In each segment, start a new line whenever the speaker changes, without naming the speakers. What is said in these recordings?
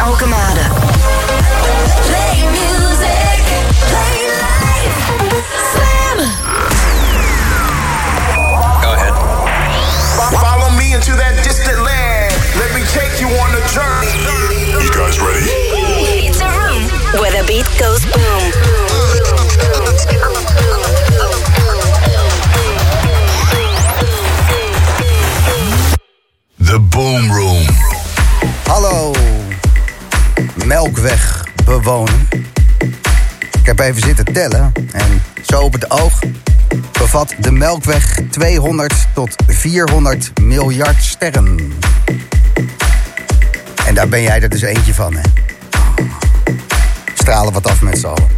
Alkemade. Play music. Play life. Slam.
Go ahead.
Follow me into that distant land. Let me take you on a journey.
You guys ready?
It's a room where the beat goes boom.
The Boom Room.
Even zitten tellen en zo op het oog bevat de melkweg 200 tot 400 miljard sterren. En daar ben jij er dus eentje van, hè? Stralen wat af met z'n allen.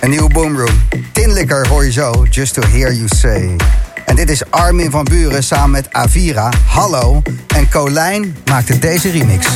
Een nieuwe boomroom. Tinlikker hoor je zo, just to hear you say. En dit is Armin van Buren samen met Avira, Hallo. En Colijn maakte deze remix.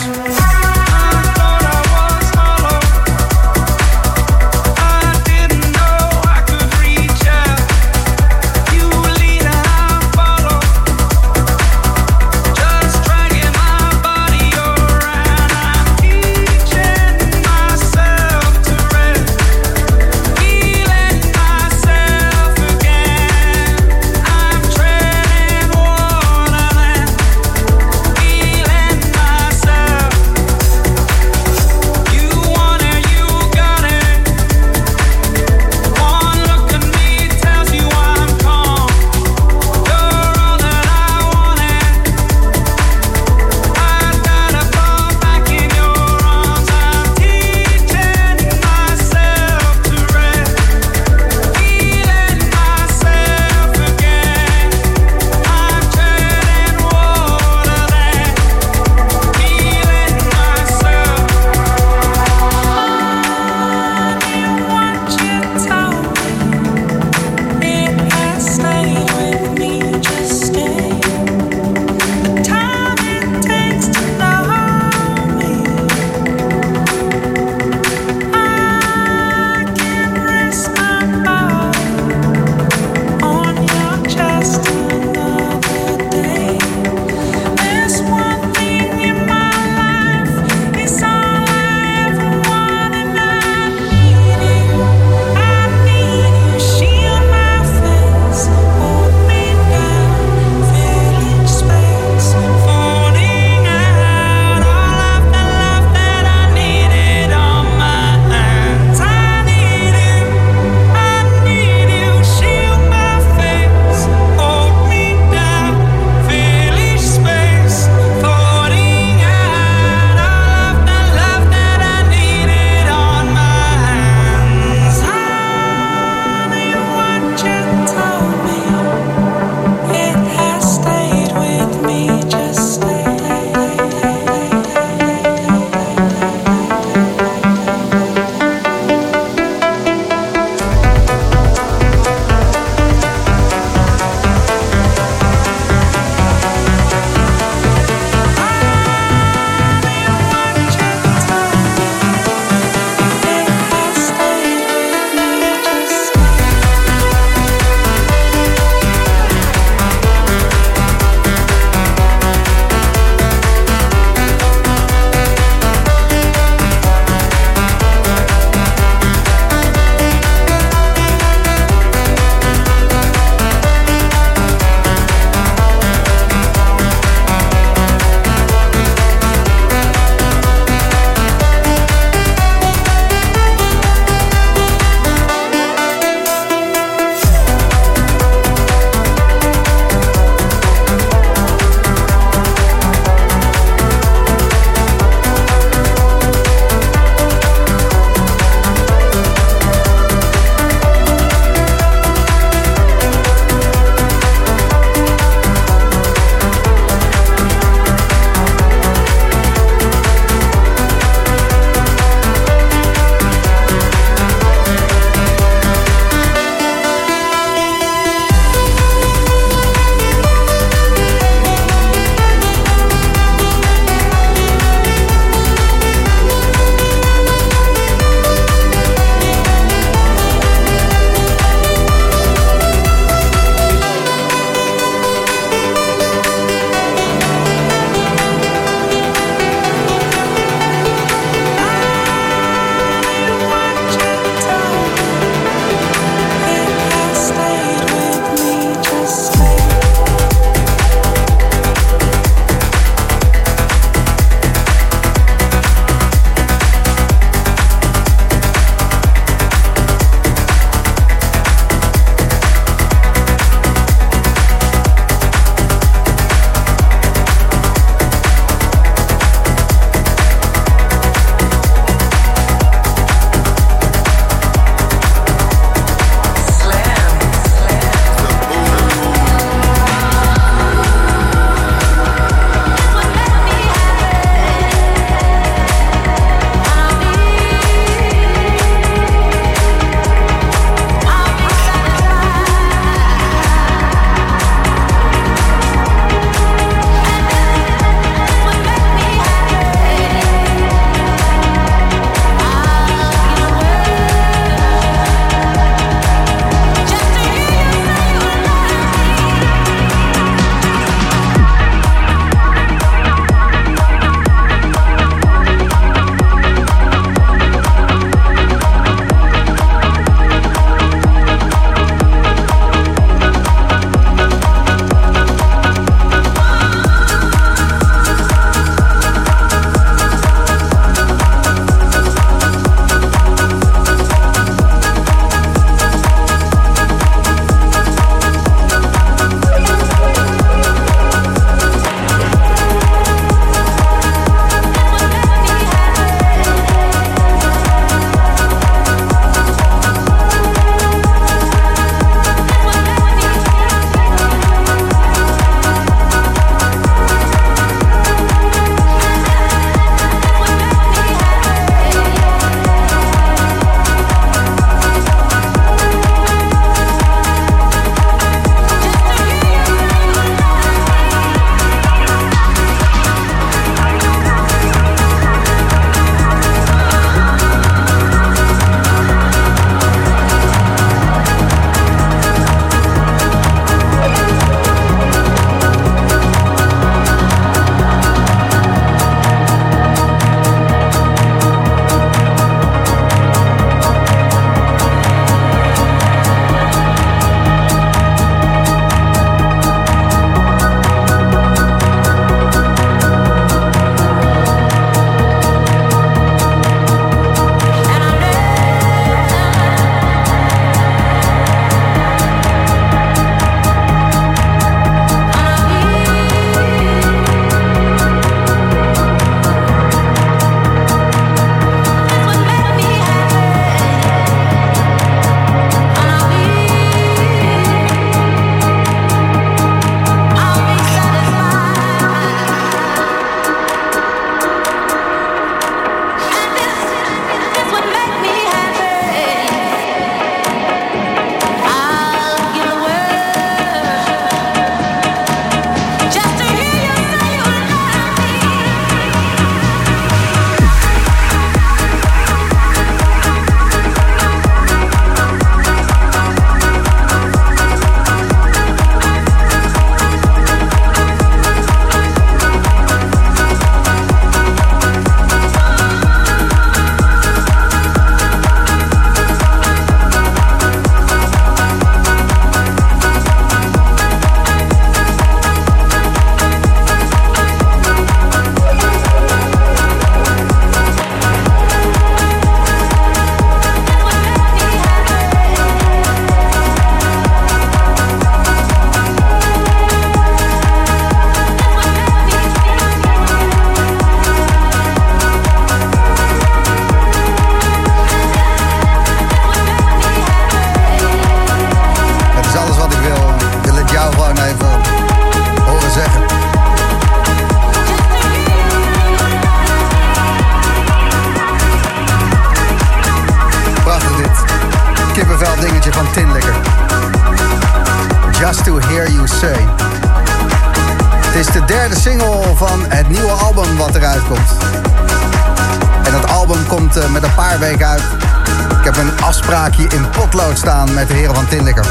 Potlood staan met de heren van Tinlikker.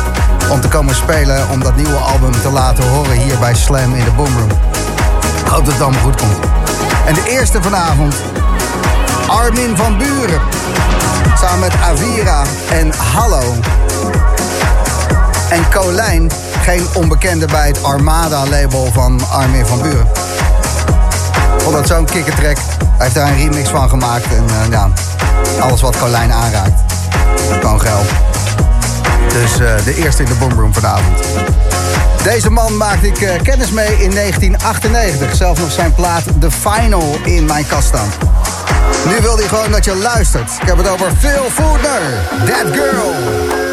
Om te komen spelen om dat nieuwe album te laten horen hier bij Slam in de Boomroom. Ik hoop dat het allemaal goed komt. En de eerste vanavond, Armin van Buren. Samen met Avira en Hallo. En Colijn, geen onbekende bij het Armada-label van Armin van Buren. Ik vond dat zo'n kikkertrek. Hij heeft daar een remix van gemaakt. En uh, ja, alles wat Colijn aanraakt, kan geld. Dus uh, de eerste in de boomroom vanavond. Deze man maakte ik uh, kennis mee in 1998. Zelf nog zijn plaat The Final in mijn kast. Nu wil hij gewoon dat je luistert. Ik heb het over Phil Foodner, That Girl.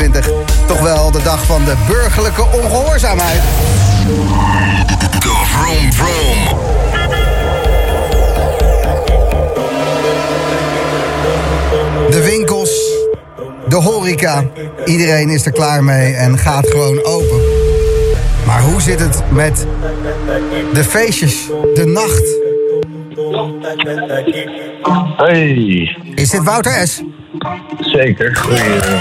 2022, toch wel de dag van de burgerlijke ongehoorzaamheid.
De Vroom Vroom.
De winkels, de horeca, iedereen is er klaar mee en gaat gewoon open. Maar hoe zit het met de feestjes, de nacht?
Hey,
Is dit Wouter S?
Zeker. Goedemorgen.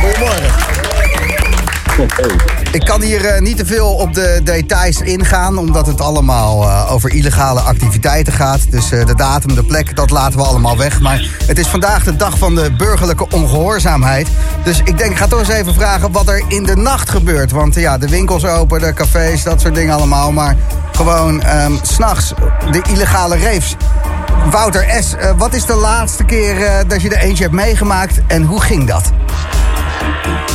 Goedemorgen. Ik kan hier eh, niet te veel op de details ingaan, omdat het allemaal eh, over illegale activiteiten gaat. Dus eh, de datum, de plek, dat laten we allemaal weg. Maar het is vandaag de dag van de burgerlijke ongehoorzaamheid. Dus ik denk, ik ga toch eens even vragen wat er in de nacht gebeurt. Want ja, de winkels open, de cafés, dat soort dingen allemaal. Maar gewoon ehm, s s'nachts de illegale raves. Wouter S., eh, wat is de laatste keer eh, dat je er eentje hebt meegemaakt en hoe ging dat?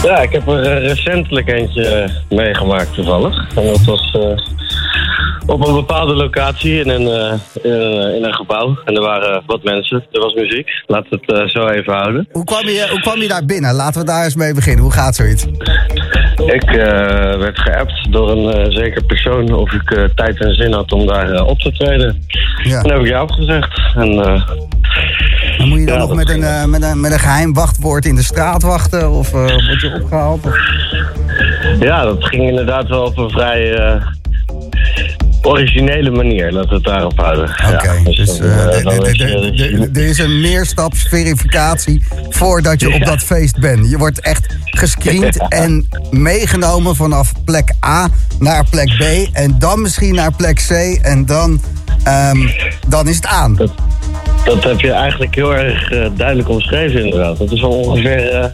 Ja, ik heb er eh, recentelijk eentje meegemaakt toevallig. En dat was op een bepaalde locatie in een, eh, in, een, in een gebouw. En er waren wat mensen, er was muziek. Laten we het eh, zo even houden.
Hoe kwam, je, hoe kwam je daar binnen? Laten we daar eens mee beginnen. Hoe gaat zoiets?
Ik eh, werd geappt door een eh, zeker persoon of ik tijd en zin had om daar op te treden.
Ja.
En heb ik ja opgezegd. En
Dan moet je dan
Ja,
nog met een, met, een, met een geheim wachtwoord in de straat wachten? Of eh, word je opgehaald? Of...
ja, dat ging inderdaad wel op een vrij originele manier. Laten we het daarop houden.
Oké,
Ja,
dus er is een meerstapsverificatie voordat je op dat feest bent. Je wordt echt gescreend en meegenomen vanaf plek A naar plek B. En dan misschien naar plek C. En dan, ehm, dan is het aan.
Dat heb je eigenlijk heel erg eh, duidelijk omschreven inderdaad. Dat is wel ongeveer eh,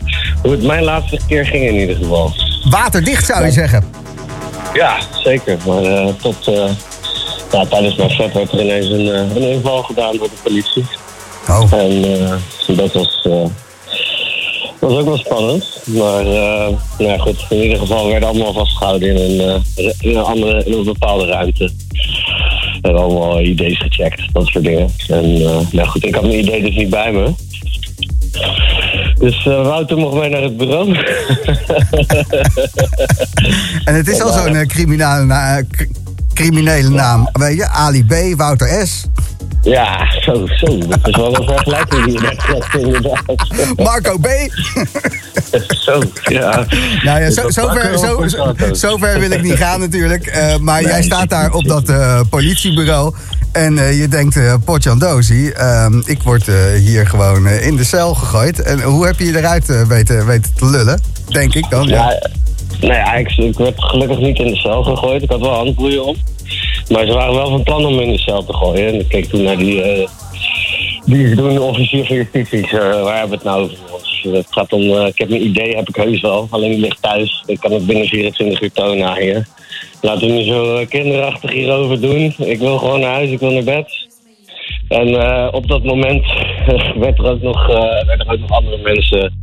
hoe het mijn laatste keer ging in ieder geval.
Waterdicht zou je zeggen.
Ja, zeker. Maar eh, tot, eh, ja, tijdens mijn set werd er ineens een, eh, een inval gedaan door de politie.
Oh,
En dat was, was ook wel spannend. Maar nou ja, goed, in ieder geval werden allemaal vastgehouden in een, in een, andere, in een bepaalde ruimte. We hebben allemaal ID's gecheckt, dat soort dingen. En nou goed, ik had mijn idee dus niet bij me. Dus eh, Wouter mocht mee naar het bureau.
en het is al zo'n eh, criminele, na- eh, cr- criminele naam. Weet je, Ali B, Wouter S.
ja, zo, zo. Dat is wel een vergelijking die je net zegt, inderdaad.
Marco B.
zo, ja.
Nou ja, zo, zover, zo, zo, zover wil ik niet gaan natuurlijk. Eh, maar
Nee,
jij staat daar op dat eh, politiebureau. En eh, je denkt, eh potjandozi, ehm, ik word eh, hier gewoon in de cel gegooid. En hoe heb je je eruit weten, weten te lullen? Denk ik dan. Ja.
Ja, nou ja, ik, ik werd gelukkig niet in de cel gegooid. Ik had wel handboeien om. Maar ze waren wel van plan om me in de cel te gooien. En ik keek toen naar die, die doen officier van justitie. Waar hebben we het nou over? Het gaat om, ik heb een idee, heb ik heus wel. Alleen die ligt thuis. Ik kan het binnen 24 uur tonen aan je. Laten we niet zo eh, kinderachtig hierover doen. Ik wil gewoon naar huis, ik wil naar bed. En eh, op dat moment werd er ook nog, eh, werden er ook nog andere mensen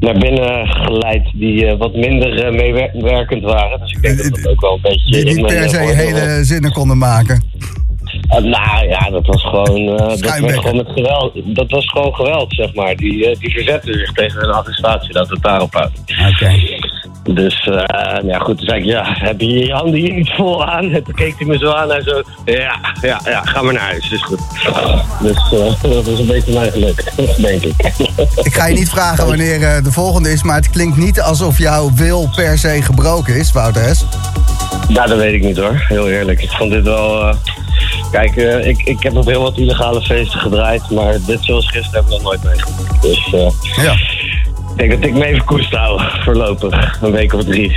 naar binnen geleid die eh, wat minder meewerkend waren. Dus ik denk dat dat ook wel een beetje...
Die niet per se hele zinnen konden maken.
Nou ja, dat was gewoon, dat werd gewoon met geweld. Dat was gewoon geweld, zeg maar. Die, die verzetten zich tegen een arrestatie, dat het daarop houdt.
Oké.
Dus, eh, nou ja, goed, toen zei ik, ja, heb je je handen hier niet vol aan? En toen keek hij me zo aan en zo, ja, ja, ja, ga maar naar huis, is goed. Dus eh, dat was een beetje mijn geluk, denk ik.
Ik ga je niet vragen wanneer eh, de volgende is, maar het klinkt niet alsof jouw wil per se gebroken is, Wouter S.
Nou, dat weet ik niet hoor, heel eerlijk. Ik vond dit wel, kijk, ik, ik heb op heel wat illegale feesten gedraaid, maar dit zoals gisteren heb ik nog nooit meegemaakt. Dus eh,
Ja.
Ik denk dat ik me even koest hou, voorlopig. Een week of drie.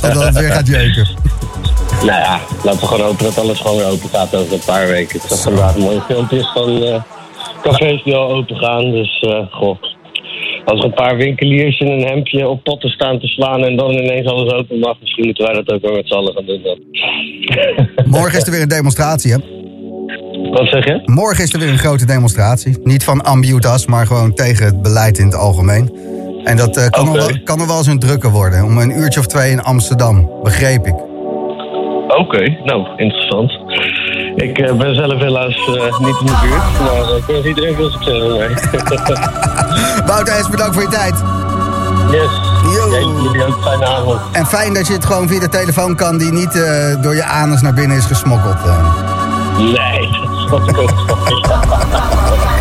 Totdat het weer gaat jeuken.
nou ja, laten we gewoon hopen dat alles gewoon weer open gaat over een paar weken. Ik zag vandaag mooie filmpjes van eh, cafés die al open gaan, dus eh, goh. Als er een paar winkeliers in een hemdje op potten staan te slaan en dan ineens alles open mag, misschien moeten wij dat ook wel met z'n allen gaan doen dan.
Morgen is er weer een demonstratie, hè?
Wat zeg je?
Morgen is er weer een grote demonstratie. Niet van Ambiutas, maar gewoon tegen het beleid in het algemeen. En dat eh, kan, nog
Oké.
wel, kan nog wel eens een drukke worden. Om een uurtje of twee in Amsterdam, begreep ik.
Oké, nou, interessant. Ik eh, ben zelf helaas eh, niet in de buurt, maar ik wens iedereen veel succes ermee.
Wouter S, bedankt voor je tijd.
yes. Jullie ook fijne avond.
En fijn dat je het gewoon via de telefoon kan die niet door je anus naar binnen is gesmokkeld.
Nee,
我这个手没办法拿过来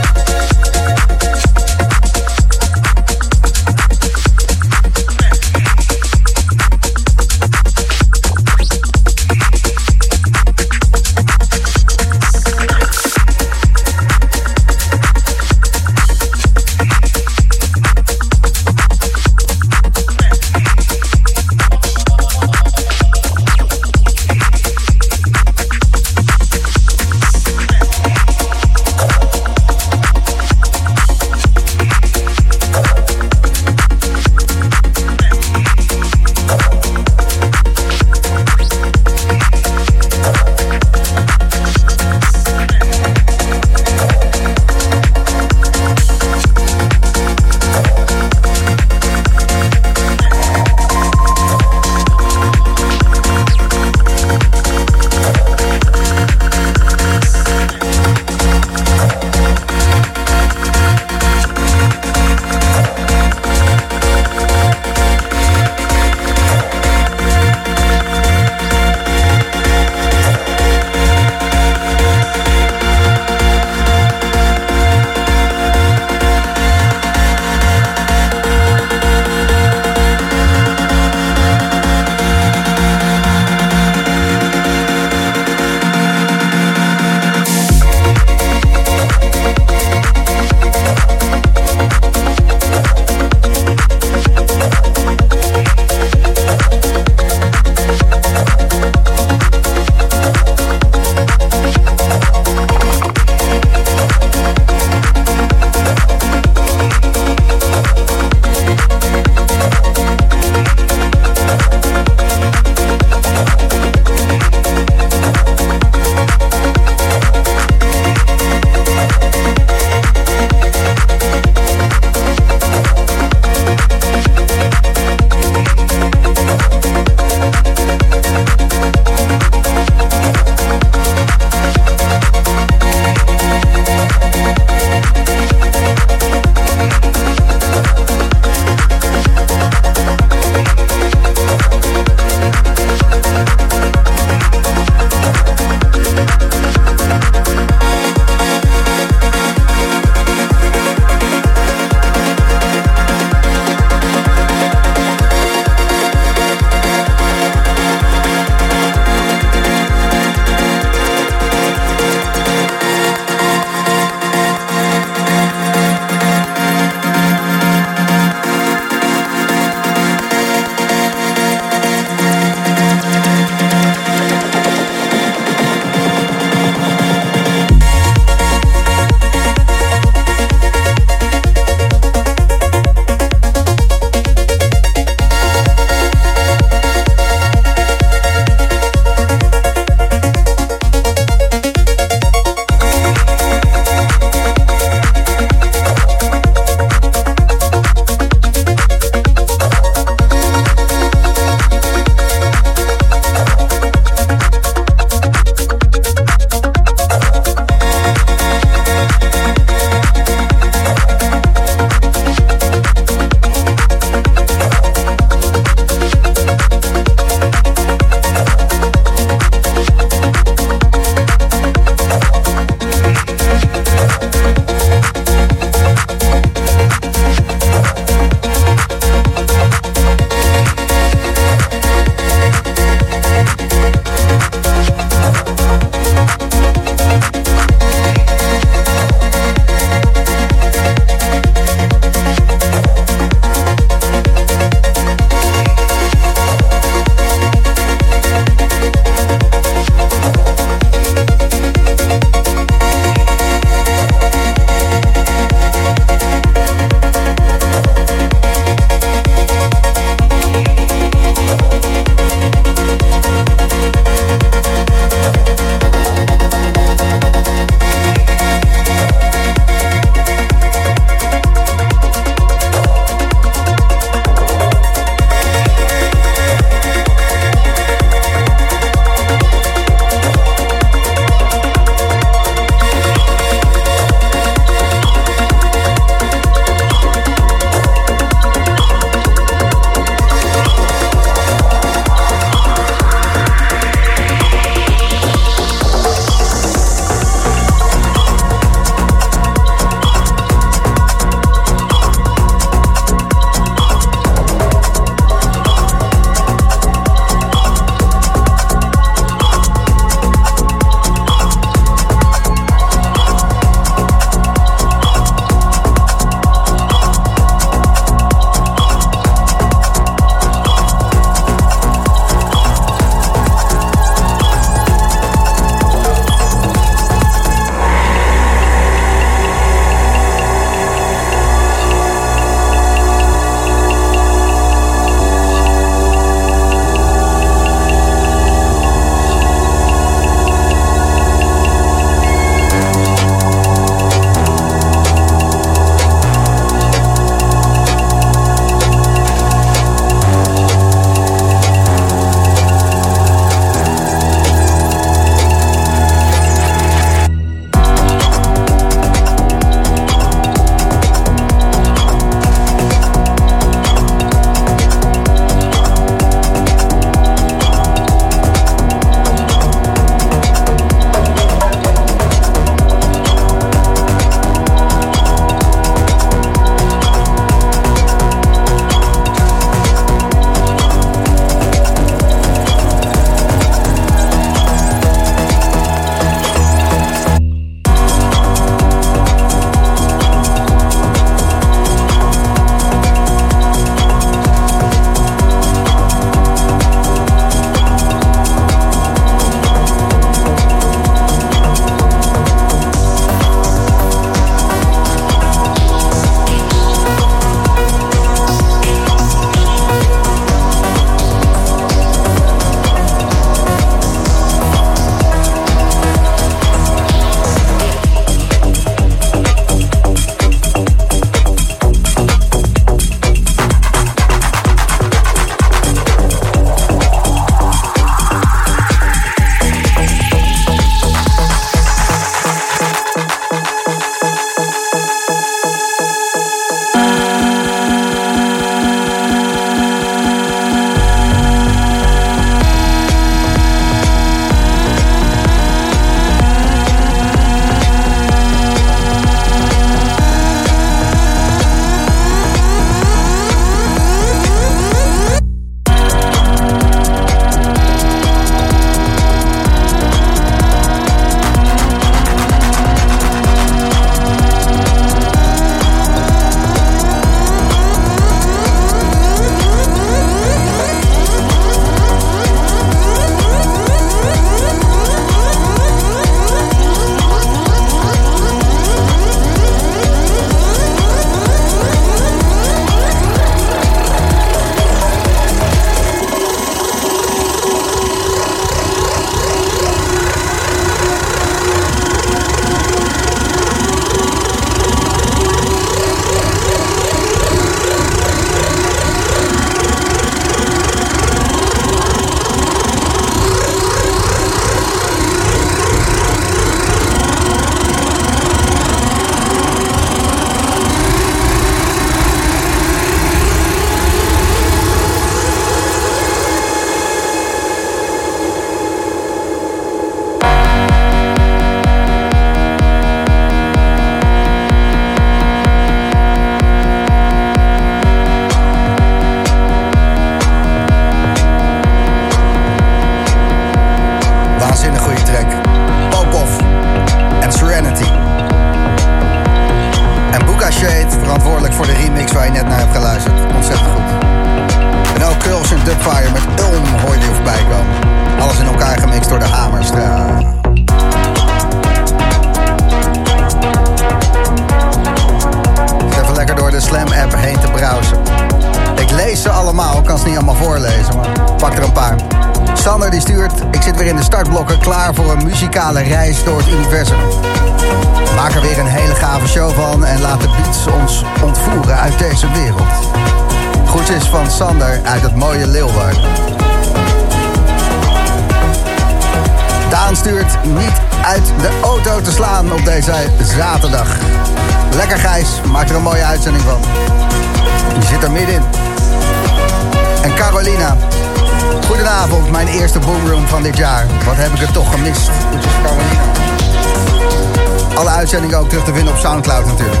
Soundcloud natuurlijk.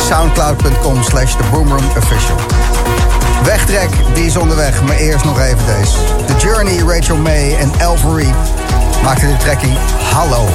Soundcloud.com slash The Boomroom Official. Wegtrek, die is onderweg, maar eerst nog even deze. The Journey, Rachel May en Elvery maken de trekking Hallo.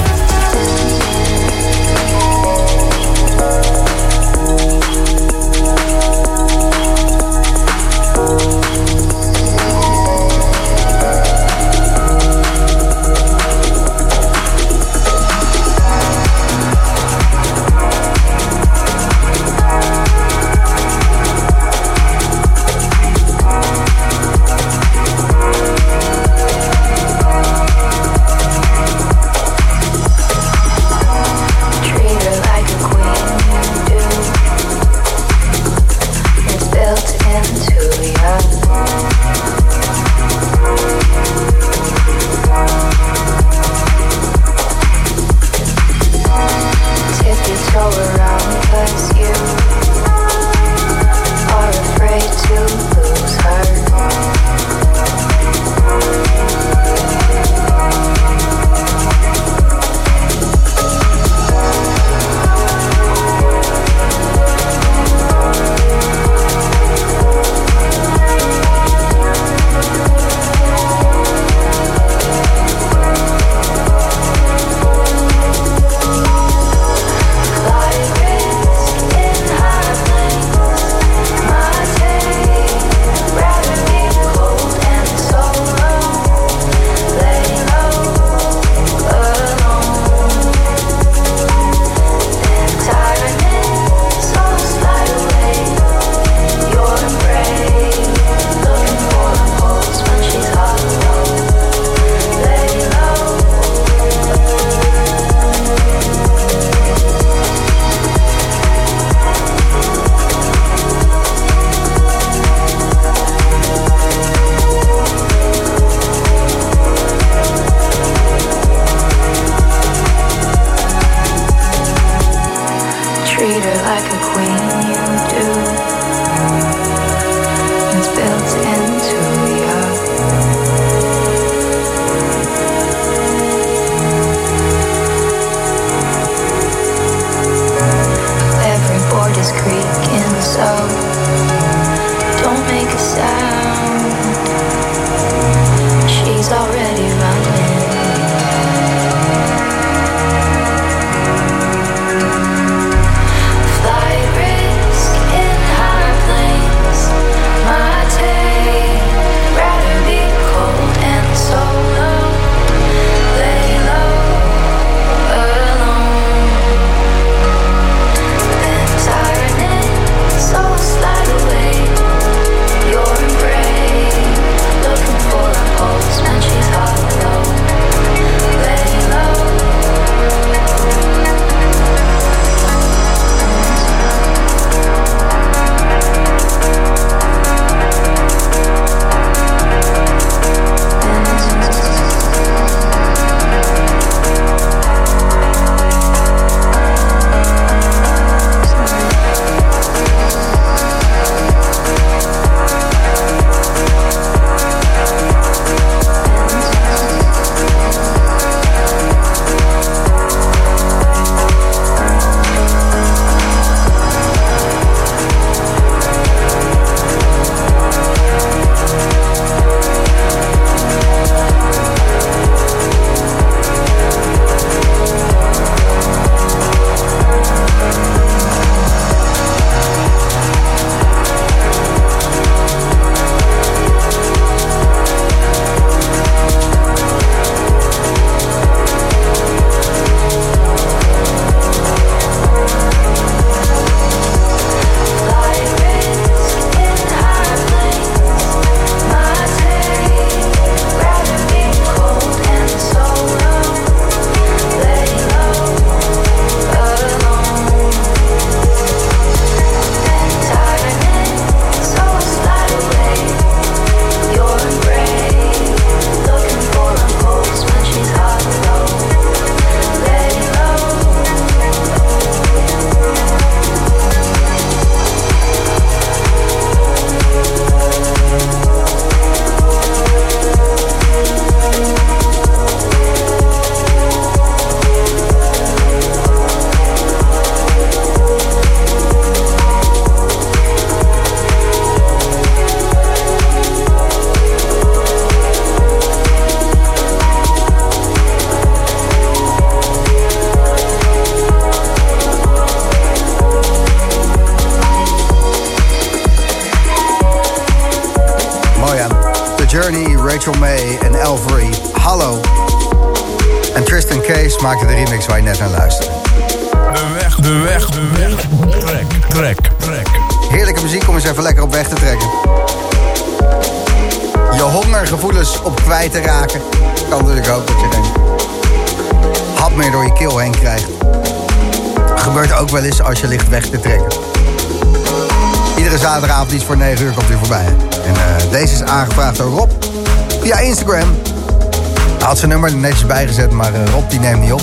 Bijgezet, maar eh, Rob die neemt niet op.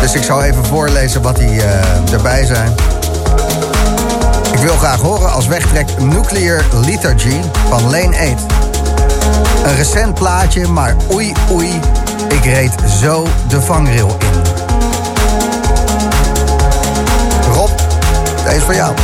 Dus ik zal even voorlezen wat hij eh, erbij zijn. Ik wil graag horen als wegtrek Nuclear Lethargy van Lane 8. Een recent plaatje, maar oei oei, ik reed zo de vangrail in. Rob, deze is voor jou.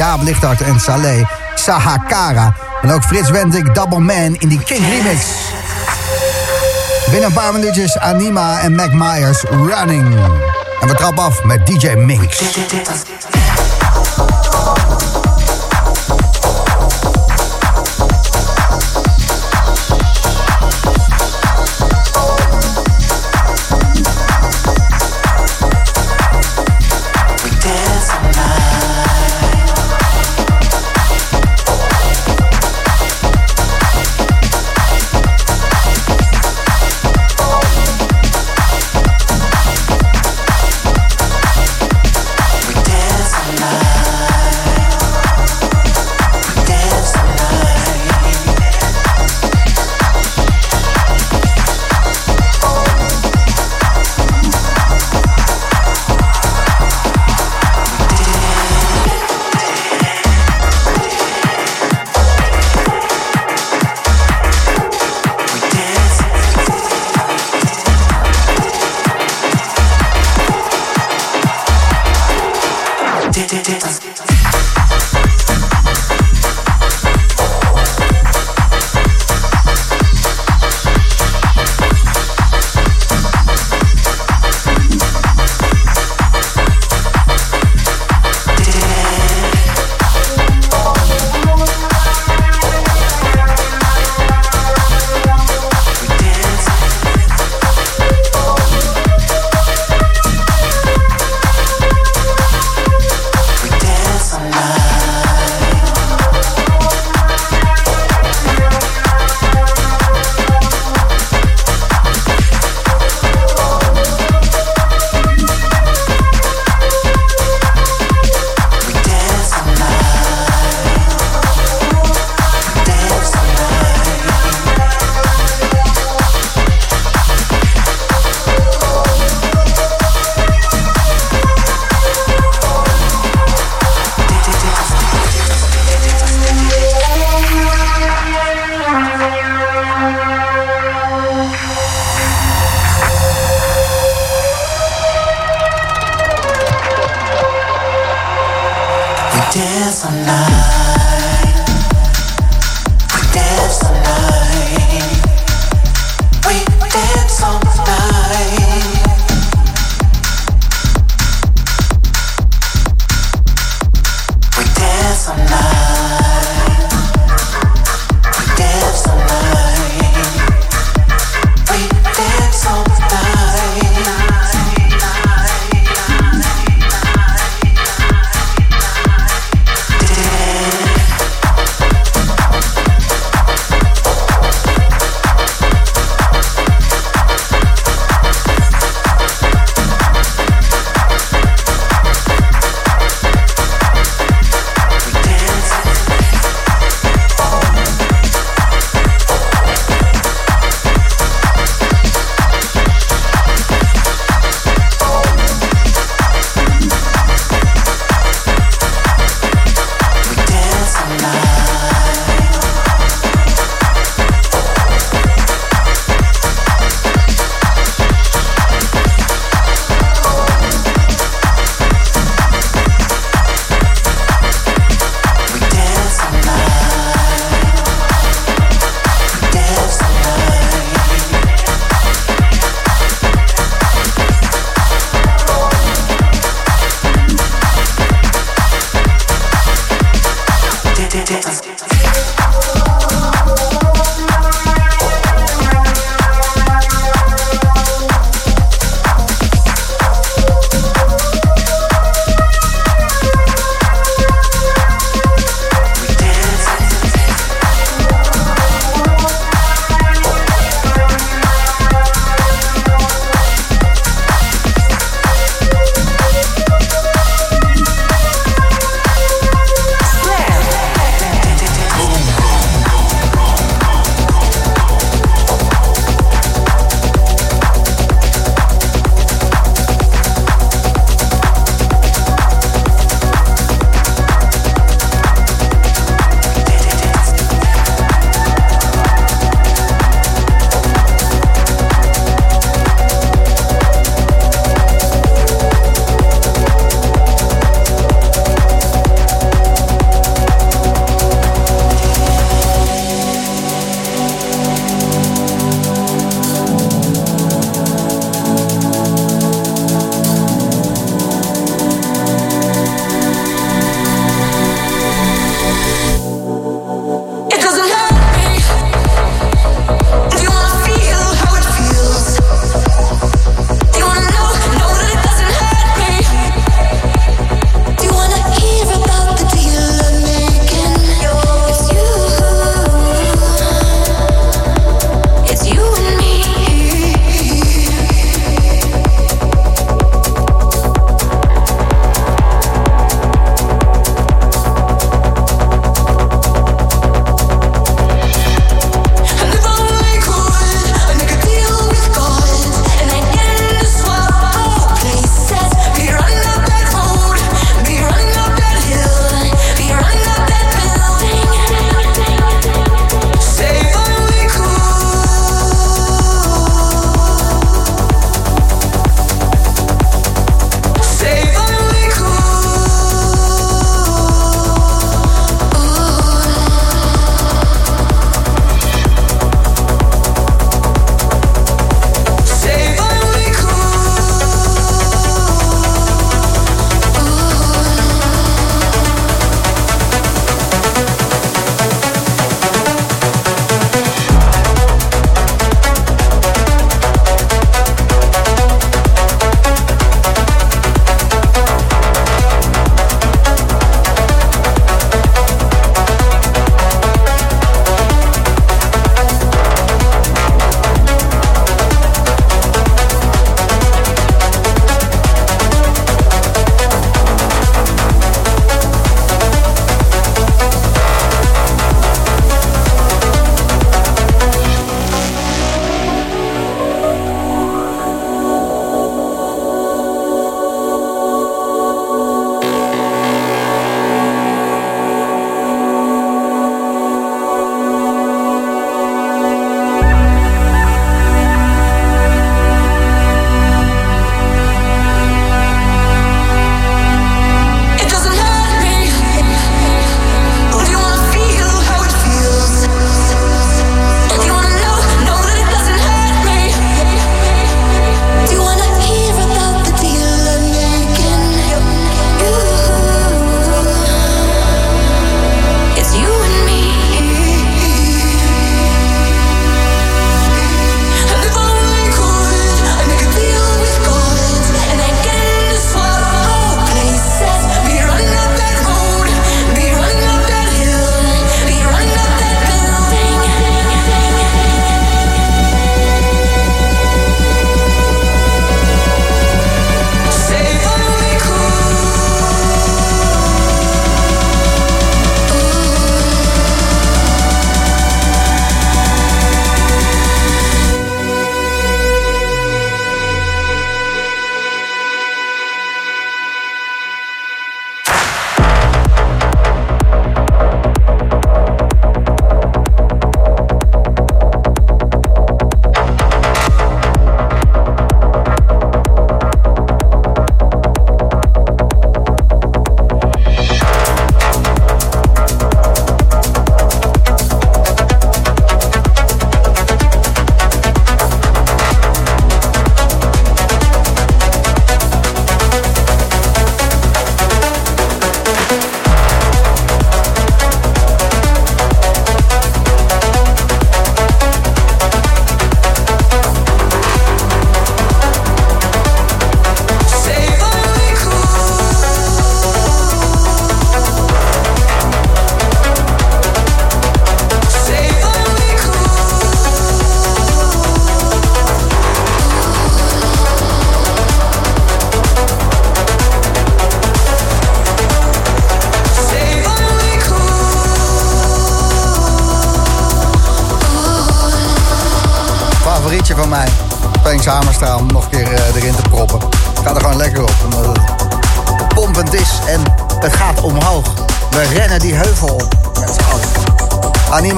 Jaap Lichthart en Saleh Sahakara. En ook Frits Wendik, Double Man in die King remix. Binnen een paar minuutjes Anima en Mac Myers Running. En we trappen af met DJ Minx. sunlight.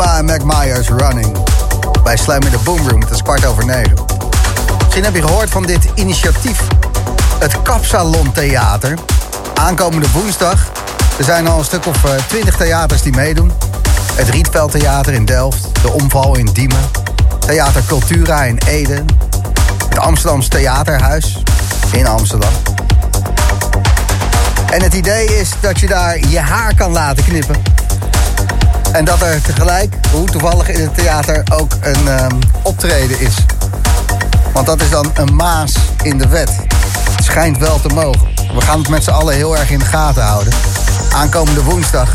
Anima en Mac Myers Running. Bij Slam in de Boomroom. Het is kwart over negen. Misschien heb je gehoord van dit initiatief. Het Kapsalon Theater. Aankomende woensdag. Er zijn al een stuk of eh, twintig theaters die meedoen. Het Rietveld Theater in Delft. De Omval in Diemen. Theater Cultura in Ede. Het Amsterdams Theaterhuis in Amsterdam. En het idee is dat je daar je haar kan laten knippen. En dat er tegelijk, hoe toevallig in het theater, ook een ehm, optreden is. Want dat is dan een maas in de wet. Het schijnt wel te mogen. We gaan het met z'n allen heel erg in de gaten houden. Aankomende woensdag,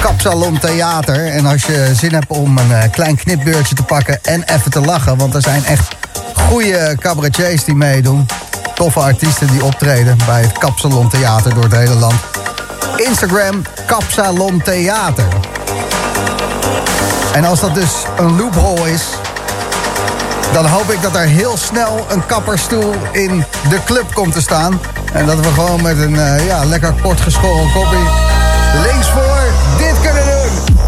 Kapsalon Theater. En als je zin hebt om een eh, klein knipbeurtje te pakken en even te lachen... want er zijn echt goede cabaretiers die meedoen. Toffe artiesten die optreden bij het Kapsalon Theater door het hele land. Instagram Kapsalon Theater. En als dat dus een loophole is... dan hoop ik dat er heel snel een kapperstoel in de club komt te staan. En dat we gewoon met een eh, ja, lekker kort geschoren koppie... links voor dit kunnen doen.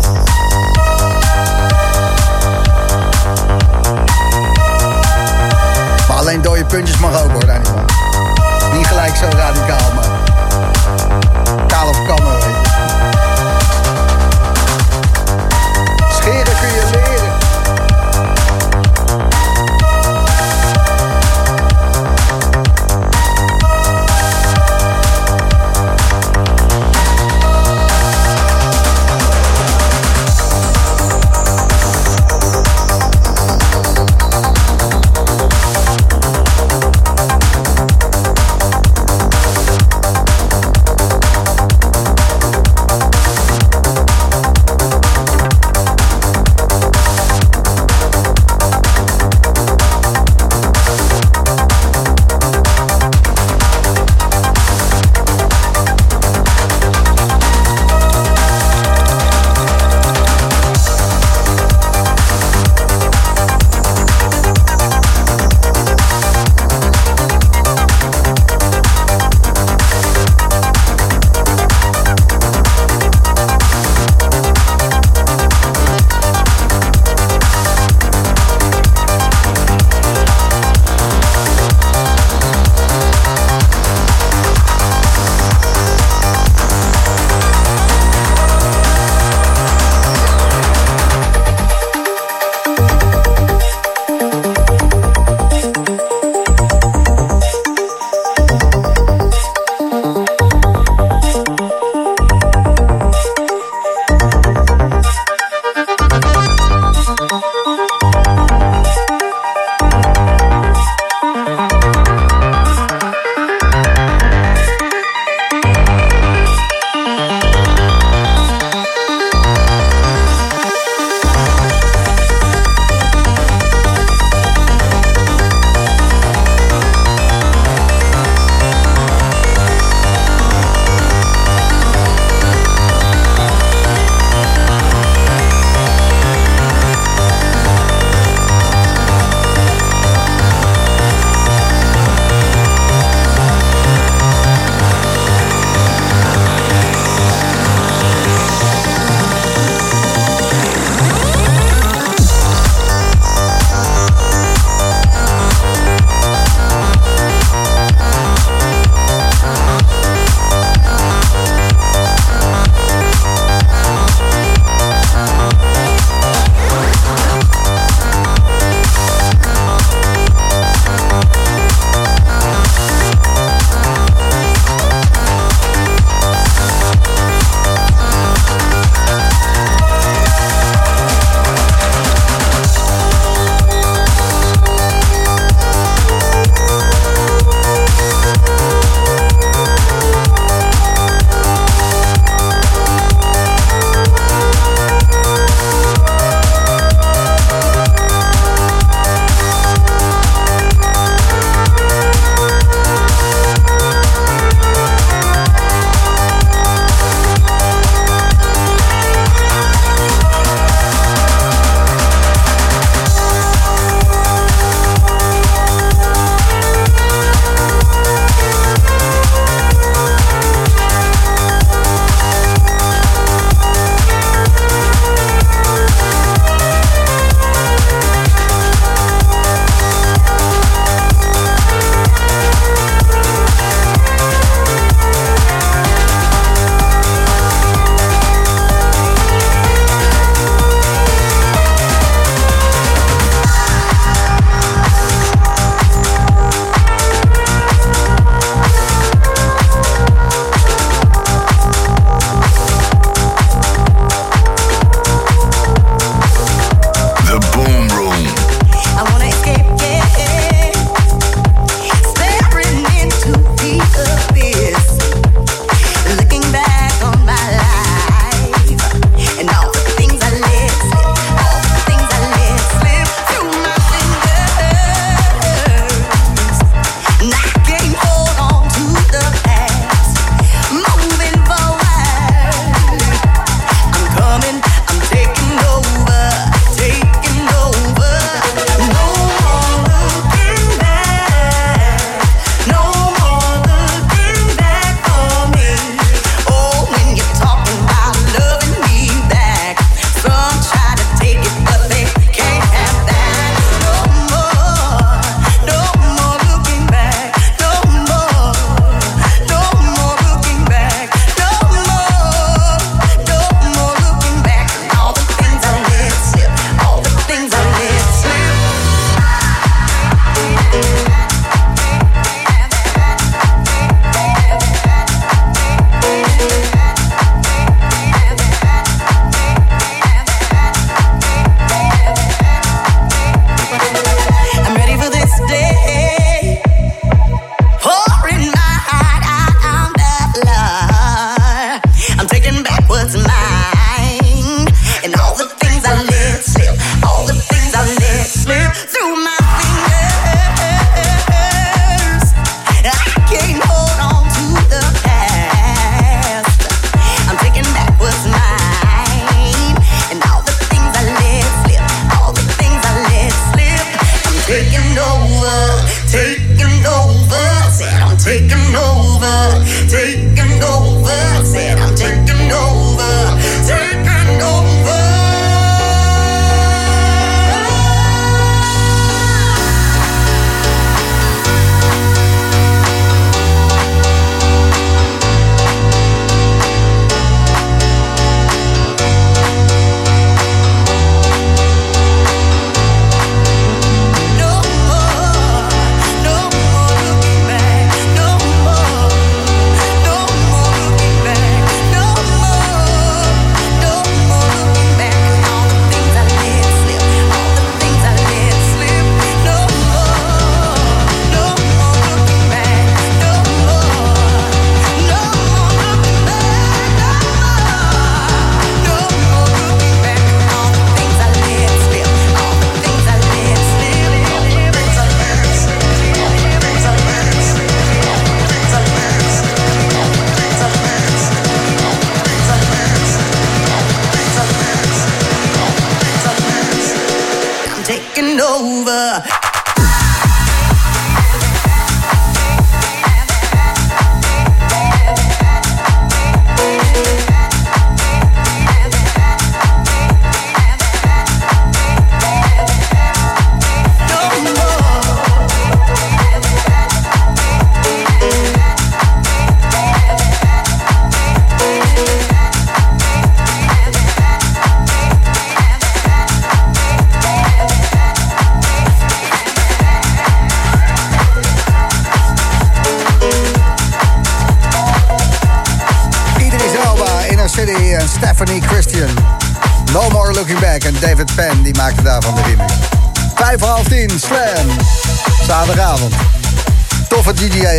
Maar alleen dode puntjes mag ook hoor, niet. Niet gelijk zo radicaal, maar...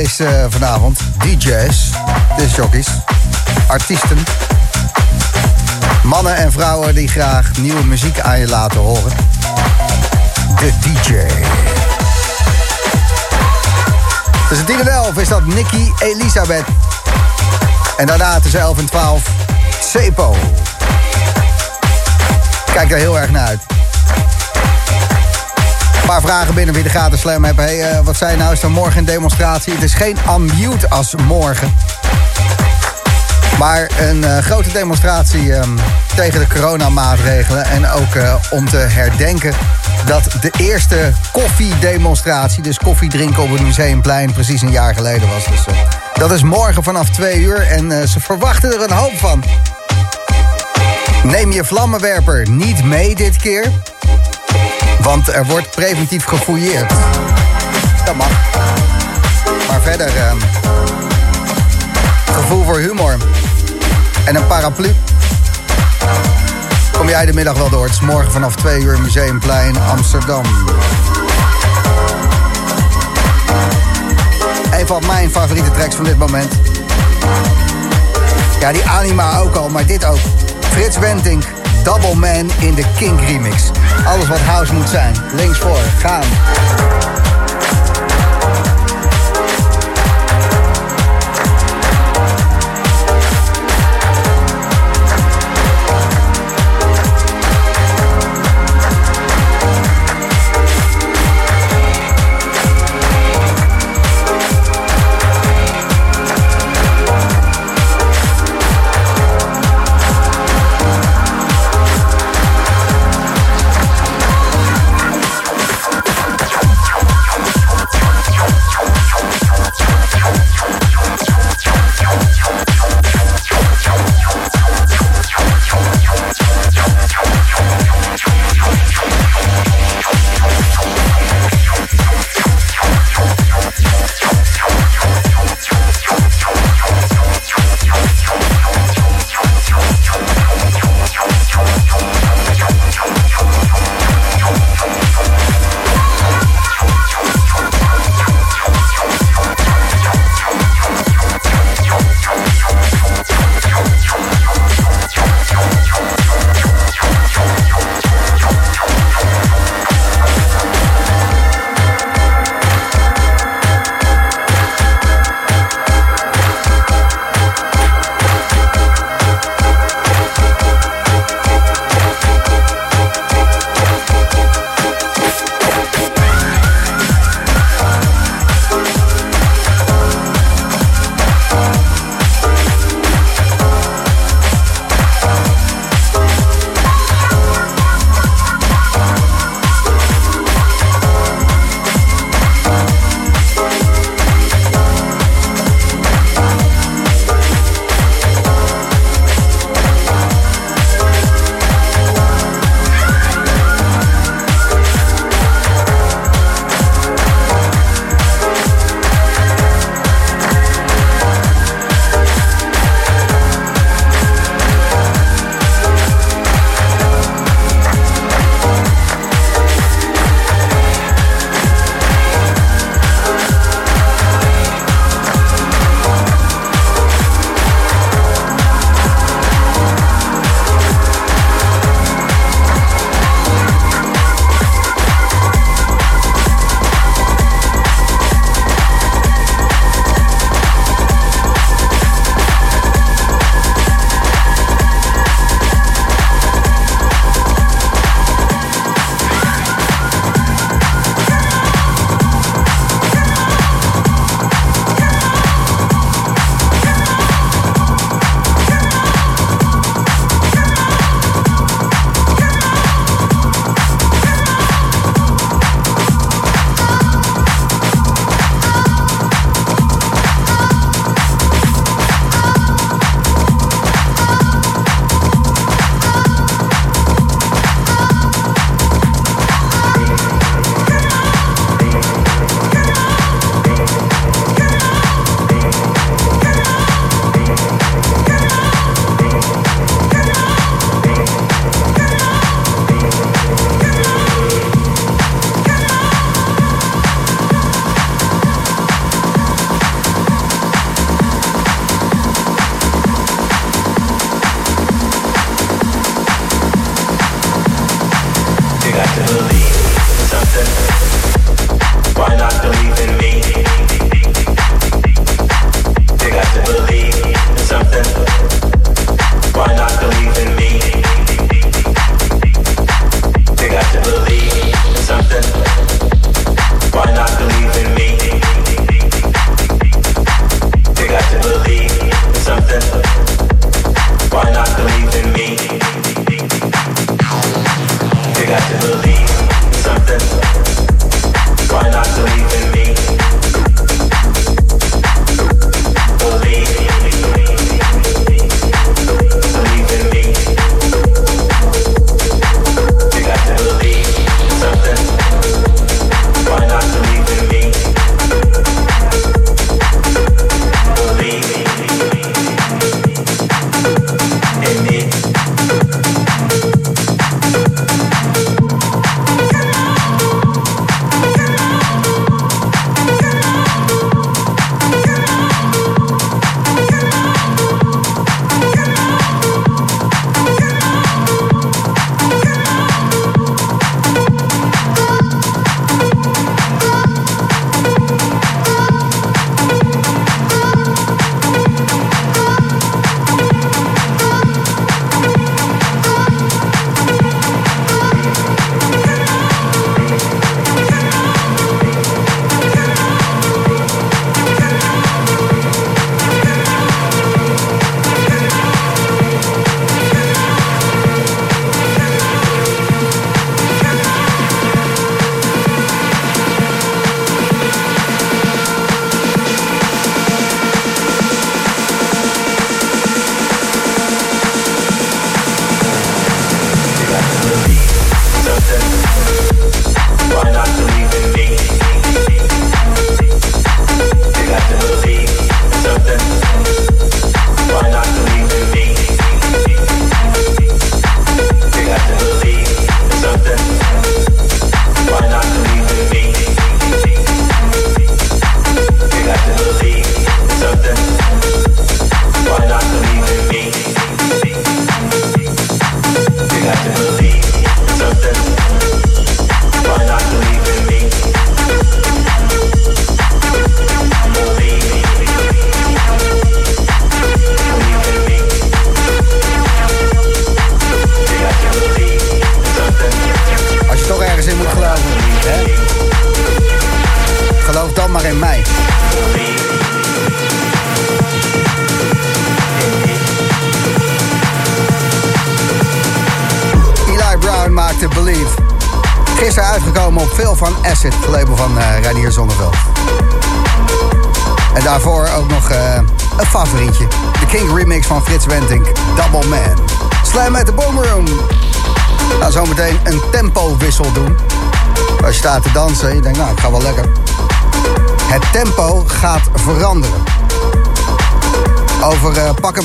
DJ's eh, vanavond. DJ's, discjockeys, artiesten. Mannen en vrouwen die graag nieuwe muziek aan je laten horen. De DJ. Tussen 10 en 11 is dat Nicky Elisabeth. En daarna tussen 11 en 12 Cepo. Kijk daar heel erg naar uit. Een paar vragen binnen wie de gaten slam hebben. Eh, wat zei nou? Is er morgen een demonstratie? Het is geen unmute als morgen. Maar een eh, grote demonstratie ehm, tegen de coronamaatregelen. En ook eh, om te herdenken dat de eerste koffiedemonstratie... dus koffie drinken op het Museumplein precies een jaar geleden was. Dus, dat is morgen vanaf twee uur en ze verwachten er een hoop van. Neem je vlammenwerper niet mee dit keer. Want er wordt preventief gefouilleerd. Dat mag. Maar verder... ehm, gevoel voor humor. En een paraplu. Kom jij de middag wel door. Het is morgen vanaf 2 uur Museumplein Amsterdam. Een van mijn favoriete tracks van dit moment. Ja, die Anima ook al, maar dit ook. Frits Wentink, Double Man in de Kink remix. Alles wat house moet zijn. Links voor, gaan.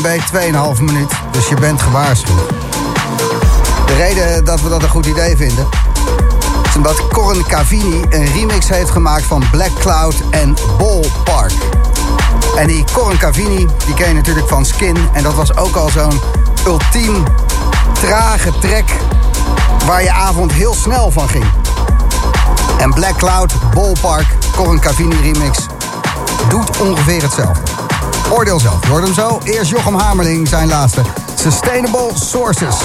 bij 2,5 minuut. Dus je bent gewaarschuwd. De reden dat we dat een goed idee vinden... is omdat Corin Cavini een remix heeft gemaakt van Black Cloud en Ballpark. En die Corin Cavini, die ken je natuurlijk van Skin. En dat was ook al zo'n ultiem trage track... waar je avond heel snel van ging. En Black Cloud, Ballpark, Corin Cavini remix... doet ongeveer hetzelfde. Oordeel zelf. Je hem zo. Eerst Jochem Hamerling, zijn laatste. Sustainable Sources.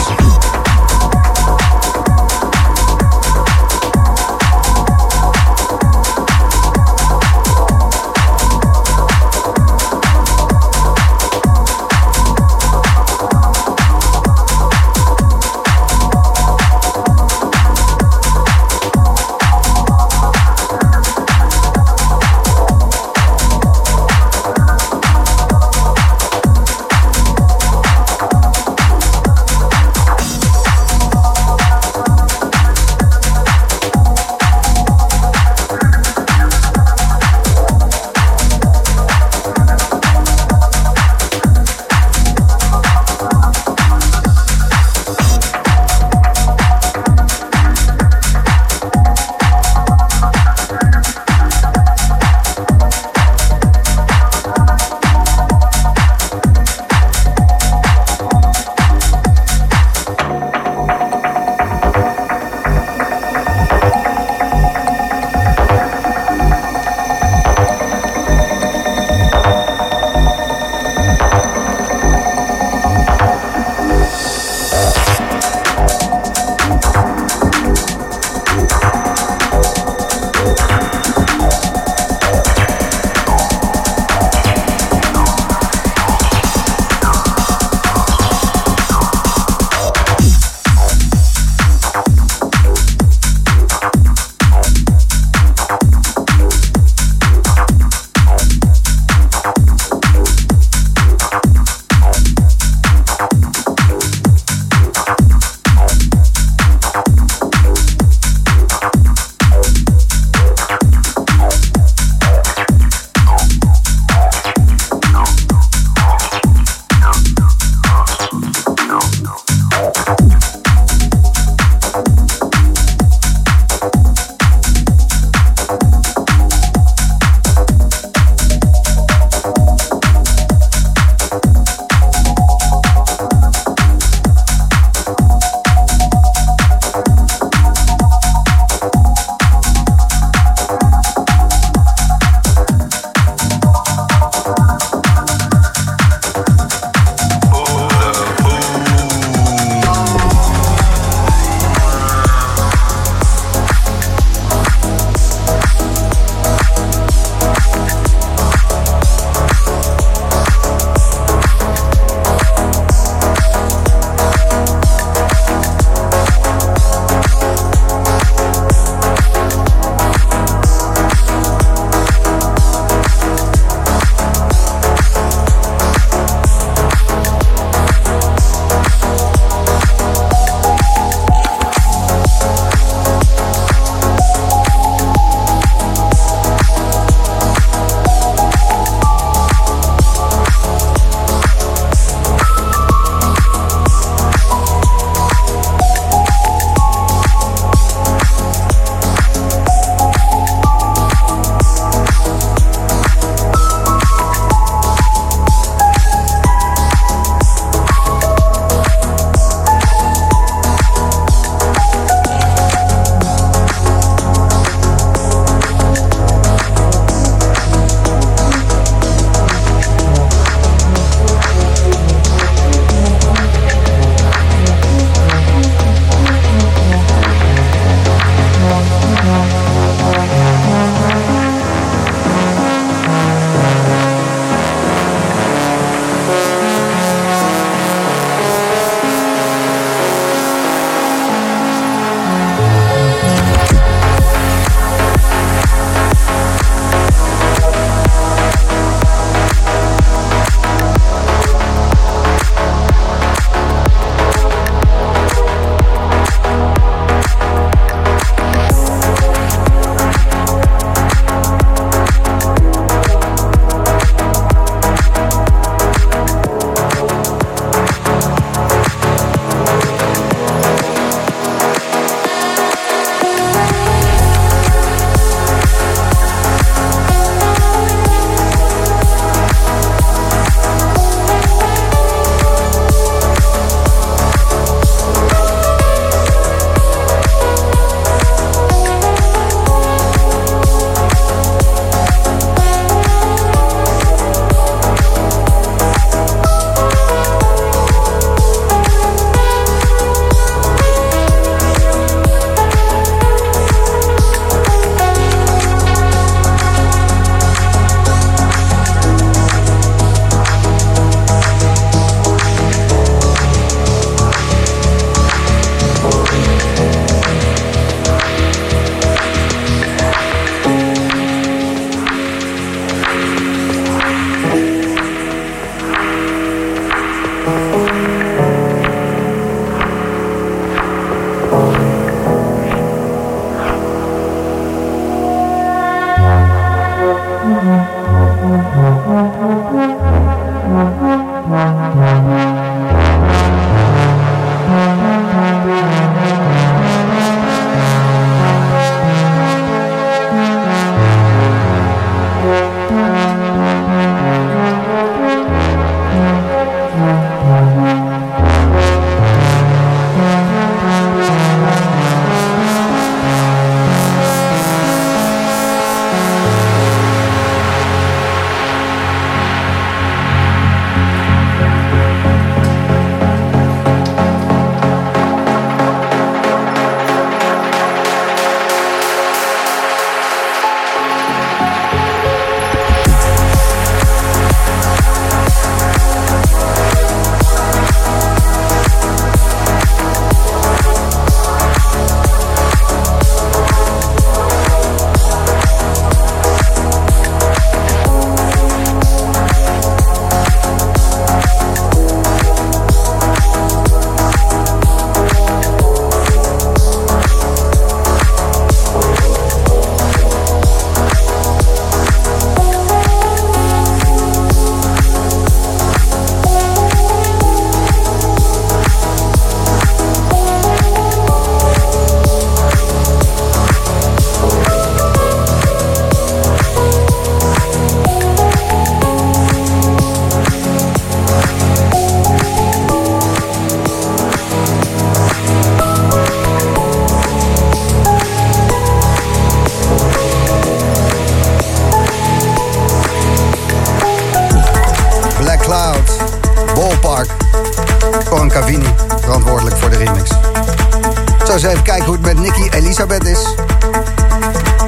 Even kijken hoe het met Nicky Elisabeth is.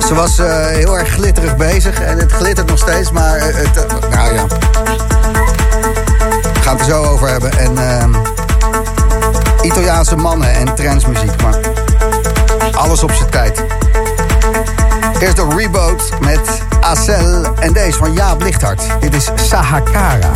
Ze was eh, heel erg glitterig bezig en het glittert nog steeds, maar eh, het, eh, nou ja. We gaan het er zo over hebben. En ehm, Italiaanse mannen en transmuziek, maar alles op zijn tijd. Eerst de Reboot met Acel en deze van Jaap Lichthart. Dit is. Sahakara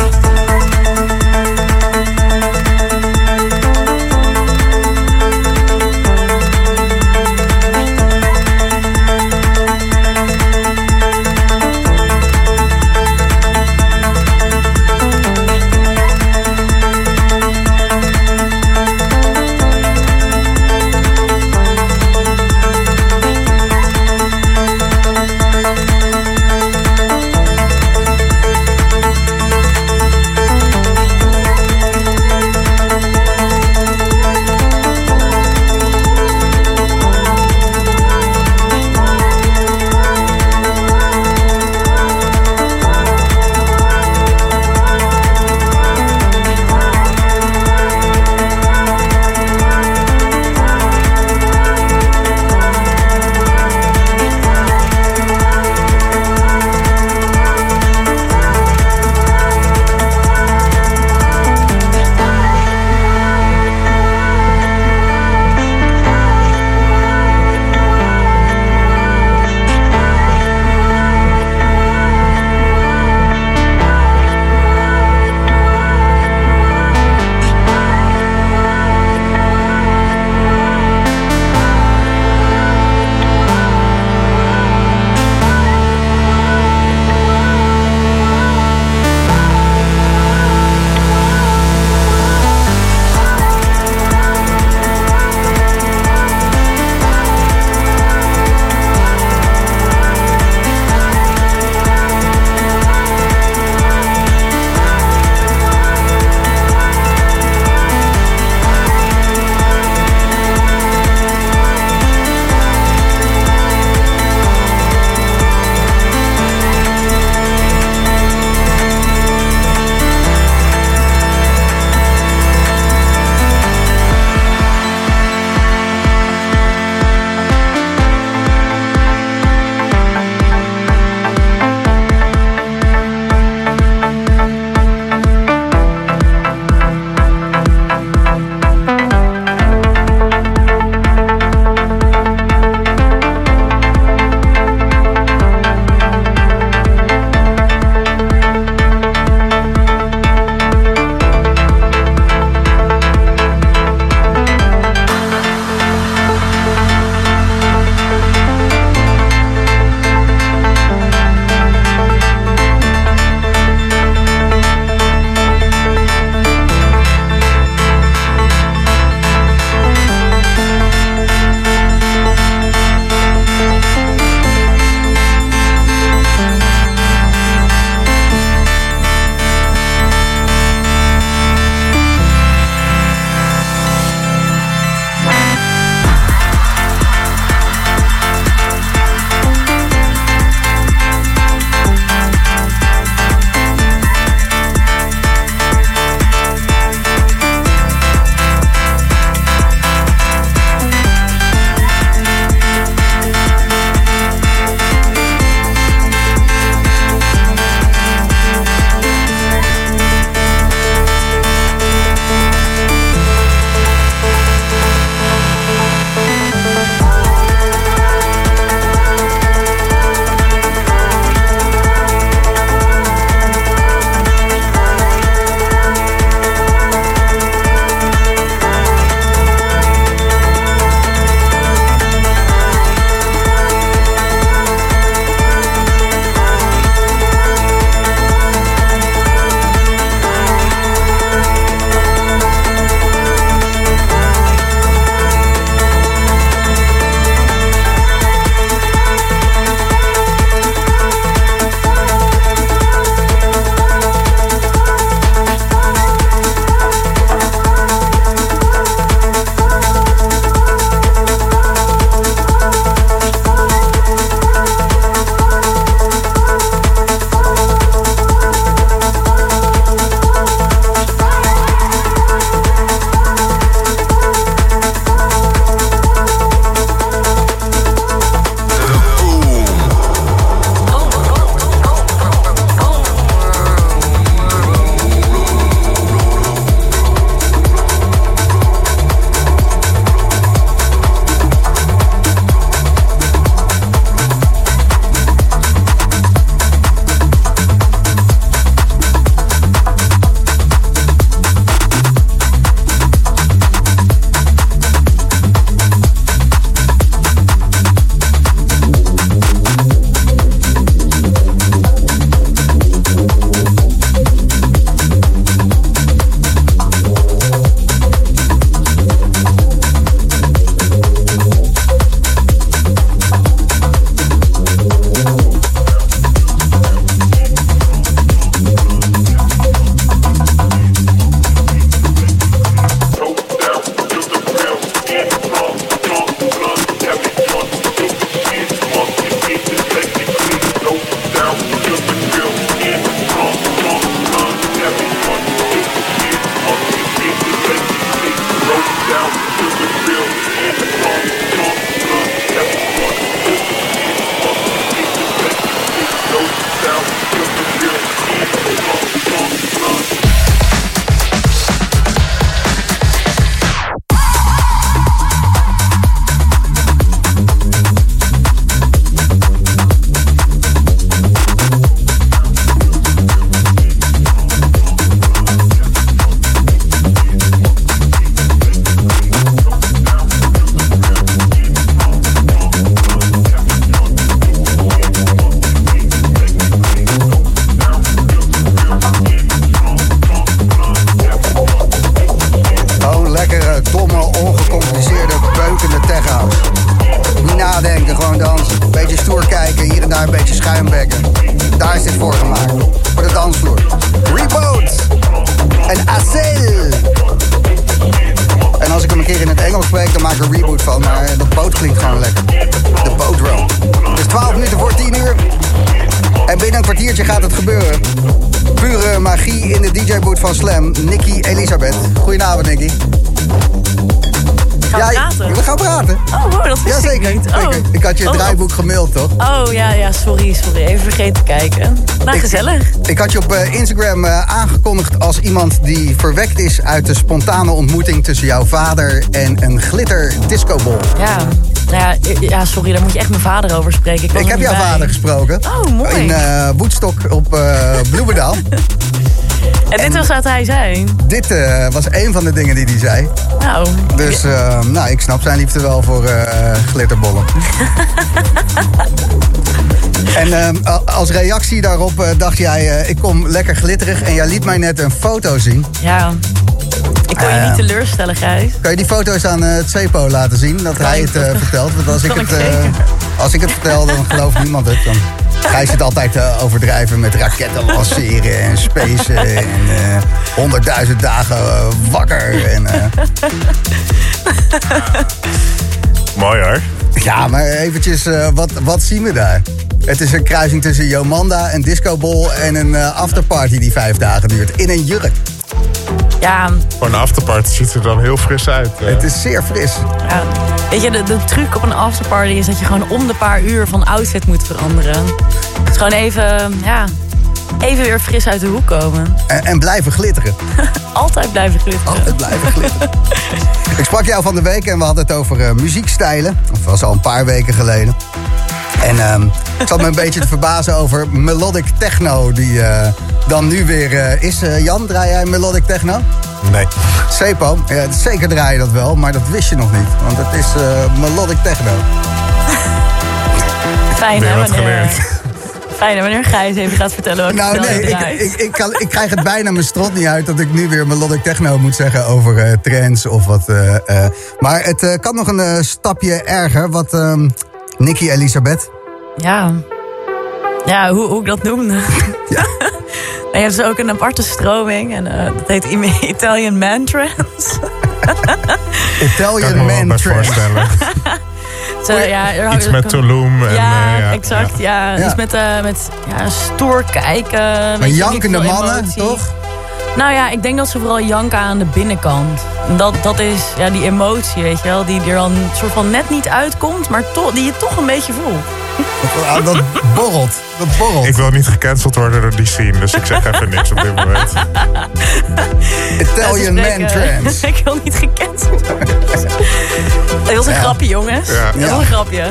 gezellig.
Ik had je op eh, Instagram eh, aangekondigd als iemand die verwekt is uit de spontane ontmoeting tussen jouw vader en een glitter discobol.
Ja, nou ja, i- ja, sorry, daar moet je echt mijn vader over spreken. Ik,
heb jouw
bij.
vader gesproken.
Oh, mooi.
In eh Woodstock op eh Bloemendaal.
En dit was wat hij zei.
Dit eh, was een van de dingen die hij zei.
Nou,
Dus eh, nou, ik snap zijn liefde wel voor eh, glitterbollen. en ehm, als reactie daarop eh, dacht jij, eh, ik kom lekker glitterig. En jij liet mij net een foto zien.
ja. Ik kon je
Eh,
niet teleurstellen, Gijs.
Kan je die foto's aan eh, het CEPO laten zien? Dat hij het eh, vertelt. Want als ik het, eh, als ik het vertel, dan gelooft niemand het. Dan Gijs zit altijd te overdrijven met raketten lanceren en spacen. En eh, honderdduizend dagen eh, wakker. En, eh,
Mooi hoor.
ja, maar eventjes, eh, wat, wat zien we daar? Het is een kruising tussen Jomanda, een discobol en een eh, afterparty die vijf dagen duurt. In een jurk.
Ja,
Voor een afterparty ziet er dan heel fris uit. eh.
Het is zeer fris.
ja. Weet je, de, de truc op een afterparty is dat je gewoon om de paar uur van outfit moet veranderen. Het is gewoon even, ja, even weer fris uit de hoek komen.
En, en blijven glitteren.
Altijd blijven glitteren.
Altijd blijven glitteren. Ik sprak jou van de week en we hadden het over eh, muziekstijlen. Dat was al een paar weken geleden. En ehm, ik zat me een beetje te verbazen over melodic techno die eh, dan nu weer eh, is. Eh, Jan, draai jij melodic techno?
Nee.
Sepo, ja, zeker draai je dat wel, maar dat wist je nog niet. Want het is eh, melodic techno.
Fijn
Weer
hè, wanneer,
geleerd.
fijn hè, wanneer Gijs even gaat vertellen wat
Nou
nou,
nee, ik, ik, ik, kan, ik krijg het bijna mijn strot niet uit dat ik nu weer melodic techno moet zeggen over eh, trends of wat. eh, eh. Maar het eh, kan nog een stapje erger, wat ehm Nicky Elisabeth.
Ja, ja hoe, hoe ik dat noemde.
Ja.
En je hebt dus ook een aparte stroming en eh, dat heet Italian Man Trance.
Kan ik
Italian
me wel
Man
bij
Trance.
voorstellen.
Zo, ja,
Iets met
een-
Tulum. En,
ja,
eh, ja,
exact. Ja.
Ja.
Iets met, eh, met ja, stoer kijken.
Maar jankende mannen,
emotie.
toch?
Nou ja, ik denk dat ze vooral janken aan de binnenkant. En Dat, dat is ja, die emotie, weet je wel. Die er dan soort van net niet uitkomt, maar toch, die je toch een beetje voelt.
Ah, dat borrelt. Dat borrelt.
Ik wil niet gecanceld worden door die scene, dus ik zeg even niks op dit moment.
Italian
ze
Man Trance.
ik wil niet gecanceld worden. Dat was een
Ja.
grapje, jongens.
Ja.
Dat was
Ja.
een grapje.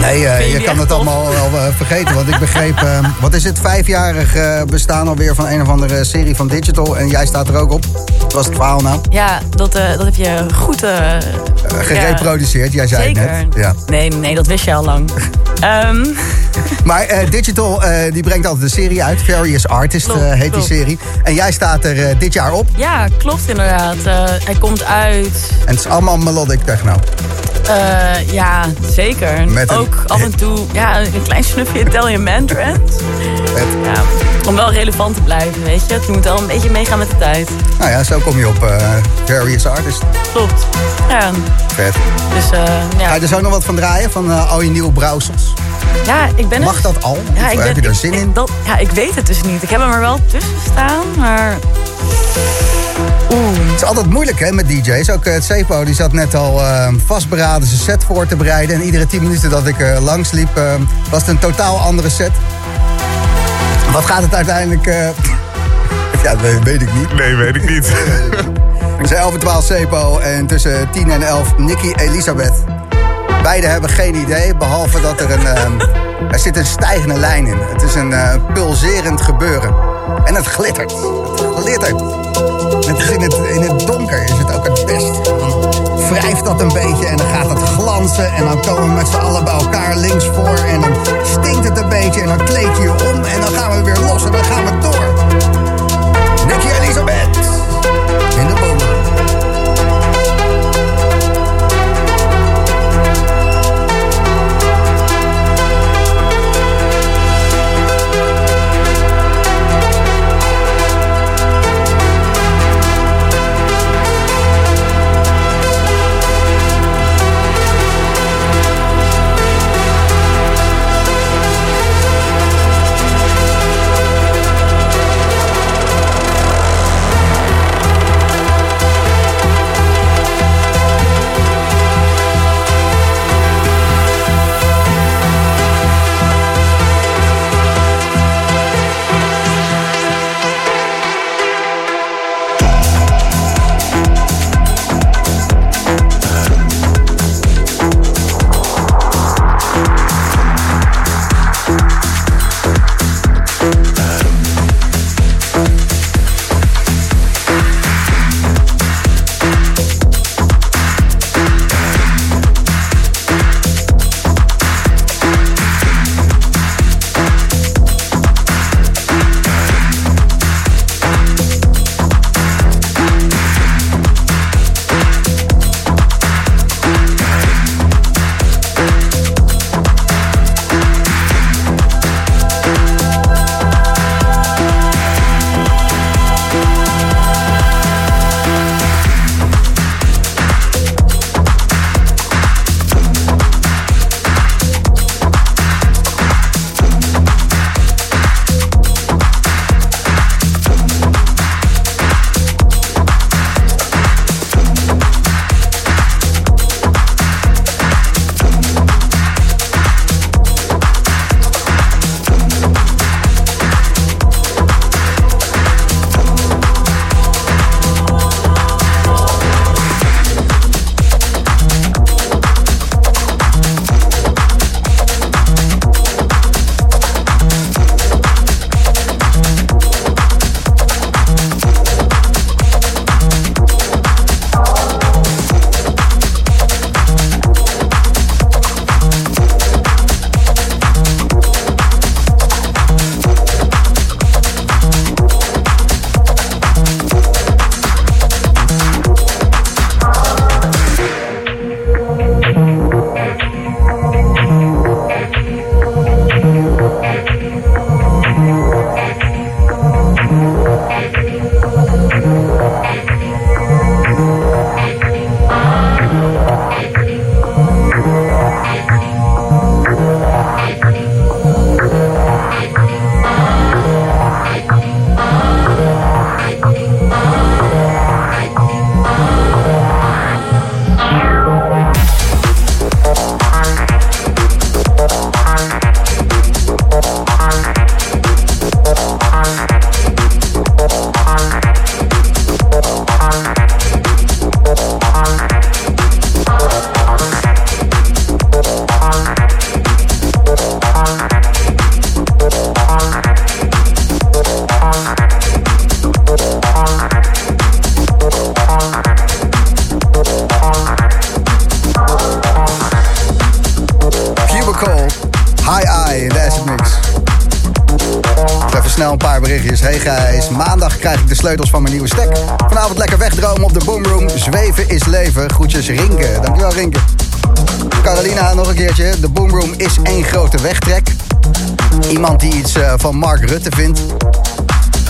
Nee, eh,
je
kan het allemaal wel eh, vergeten. Want ik begreep, eh, wat is het, vijfjarig bestaan alweer van een of andere serie van Digital. En jij staat er ook op. Wat was het verhaal nou?
Ja, dat, dat heb je goed...
gereproduceerd, jij zei
Zeker.
het net. Ja.
Nee, nee, dat wist je al lang. Ehm,
Maar Digital die brengt altijd een serie uit. Various Artist
Klopt,
heet
klopt.
die serie. En jij staat er dit jaar op.
ja, klopt inderdaad. Hij komt uit...
En het is allemaal melodic techno.
ja, zeker.
Met
Ook af en toe ja, een klein snufje Italian Man Trance.
Het-
Ja, om wel relevant te blijven, weet je. Het moet wel een beetje meegaan met de tijd.
nou ja, zo kom je op eh, Various Artist.
Klopt. Ja,
Vet.
dus eh,
Ga
ja.
je er zo nog wat van draaien? Van eh, al je nieuwe brouwsels?
ja, ik ben
Mag dat al?
Ja,
Of
ik
heb je er zin
ik-
in?
Dat, ja, ik weet het dus niet. Ik heb hem er wel tussen staan, maar... Oeh,
Het is altijd moeilijk hè, met DJ's. Ook het Cepo die zat net al eh, vastberaden zijn set voor te bereiden. En iedere 10 minuten dat ik eh, langs liep, eh, was het een totaal andere set. Wat gaat het uiteindelijk... eh, ja, dat weet, ik niet.
Nee, weet ik niet.
Zei 11 en 12 Cepo en tussen 10 en 11 Nicky Elisabeth. Beide hebben geen idee, behalve dat er een... ehm, er zit een stijgende lijn in. Het is een eh, pulserend gebeuren. En het glittert. Het glittert. Het is in, het, in het donker wrijft dat een beetje en dan gaat het glanzen. En dan komen we met z'n allen bij elkaar links voor. En dan stinkt het een beetje en dan kleed je je om. En dan gaan we weer los en dan gaan we door. Nicky Elisabeth. Mark Rutte vindt.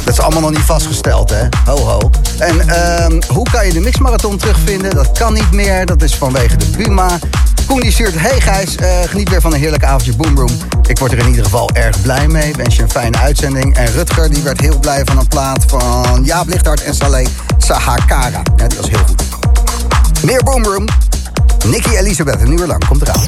Dat is allemaal nog niet vastgesteld, hè? Ho, ho. En ehm, hoe kan je de mixmarathon terugvinden? Dat kan niet meer. Dat is vanwege de Buma. Koen die stuurt... Hey Gijs, eh, geniet weer van een heerlijk avondje Boomroom. Ik word er in ieder geval erg blij mee. Wens je een fijne uitzending. En Rutger die werd heel blij van een plaat van Jaap Lichthart en Saleh Sahakara. Ja, die was heel goed. Meer Boomroom. Nicky Elisabeth, een uur lang. Komt eraan.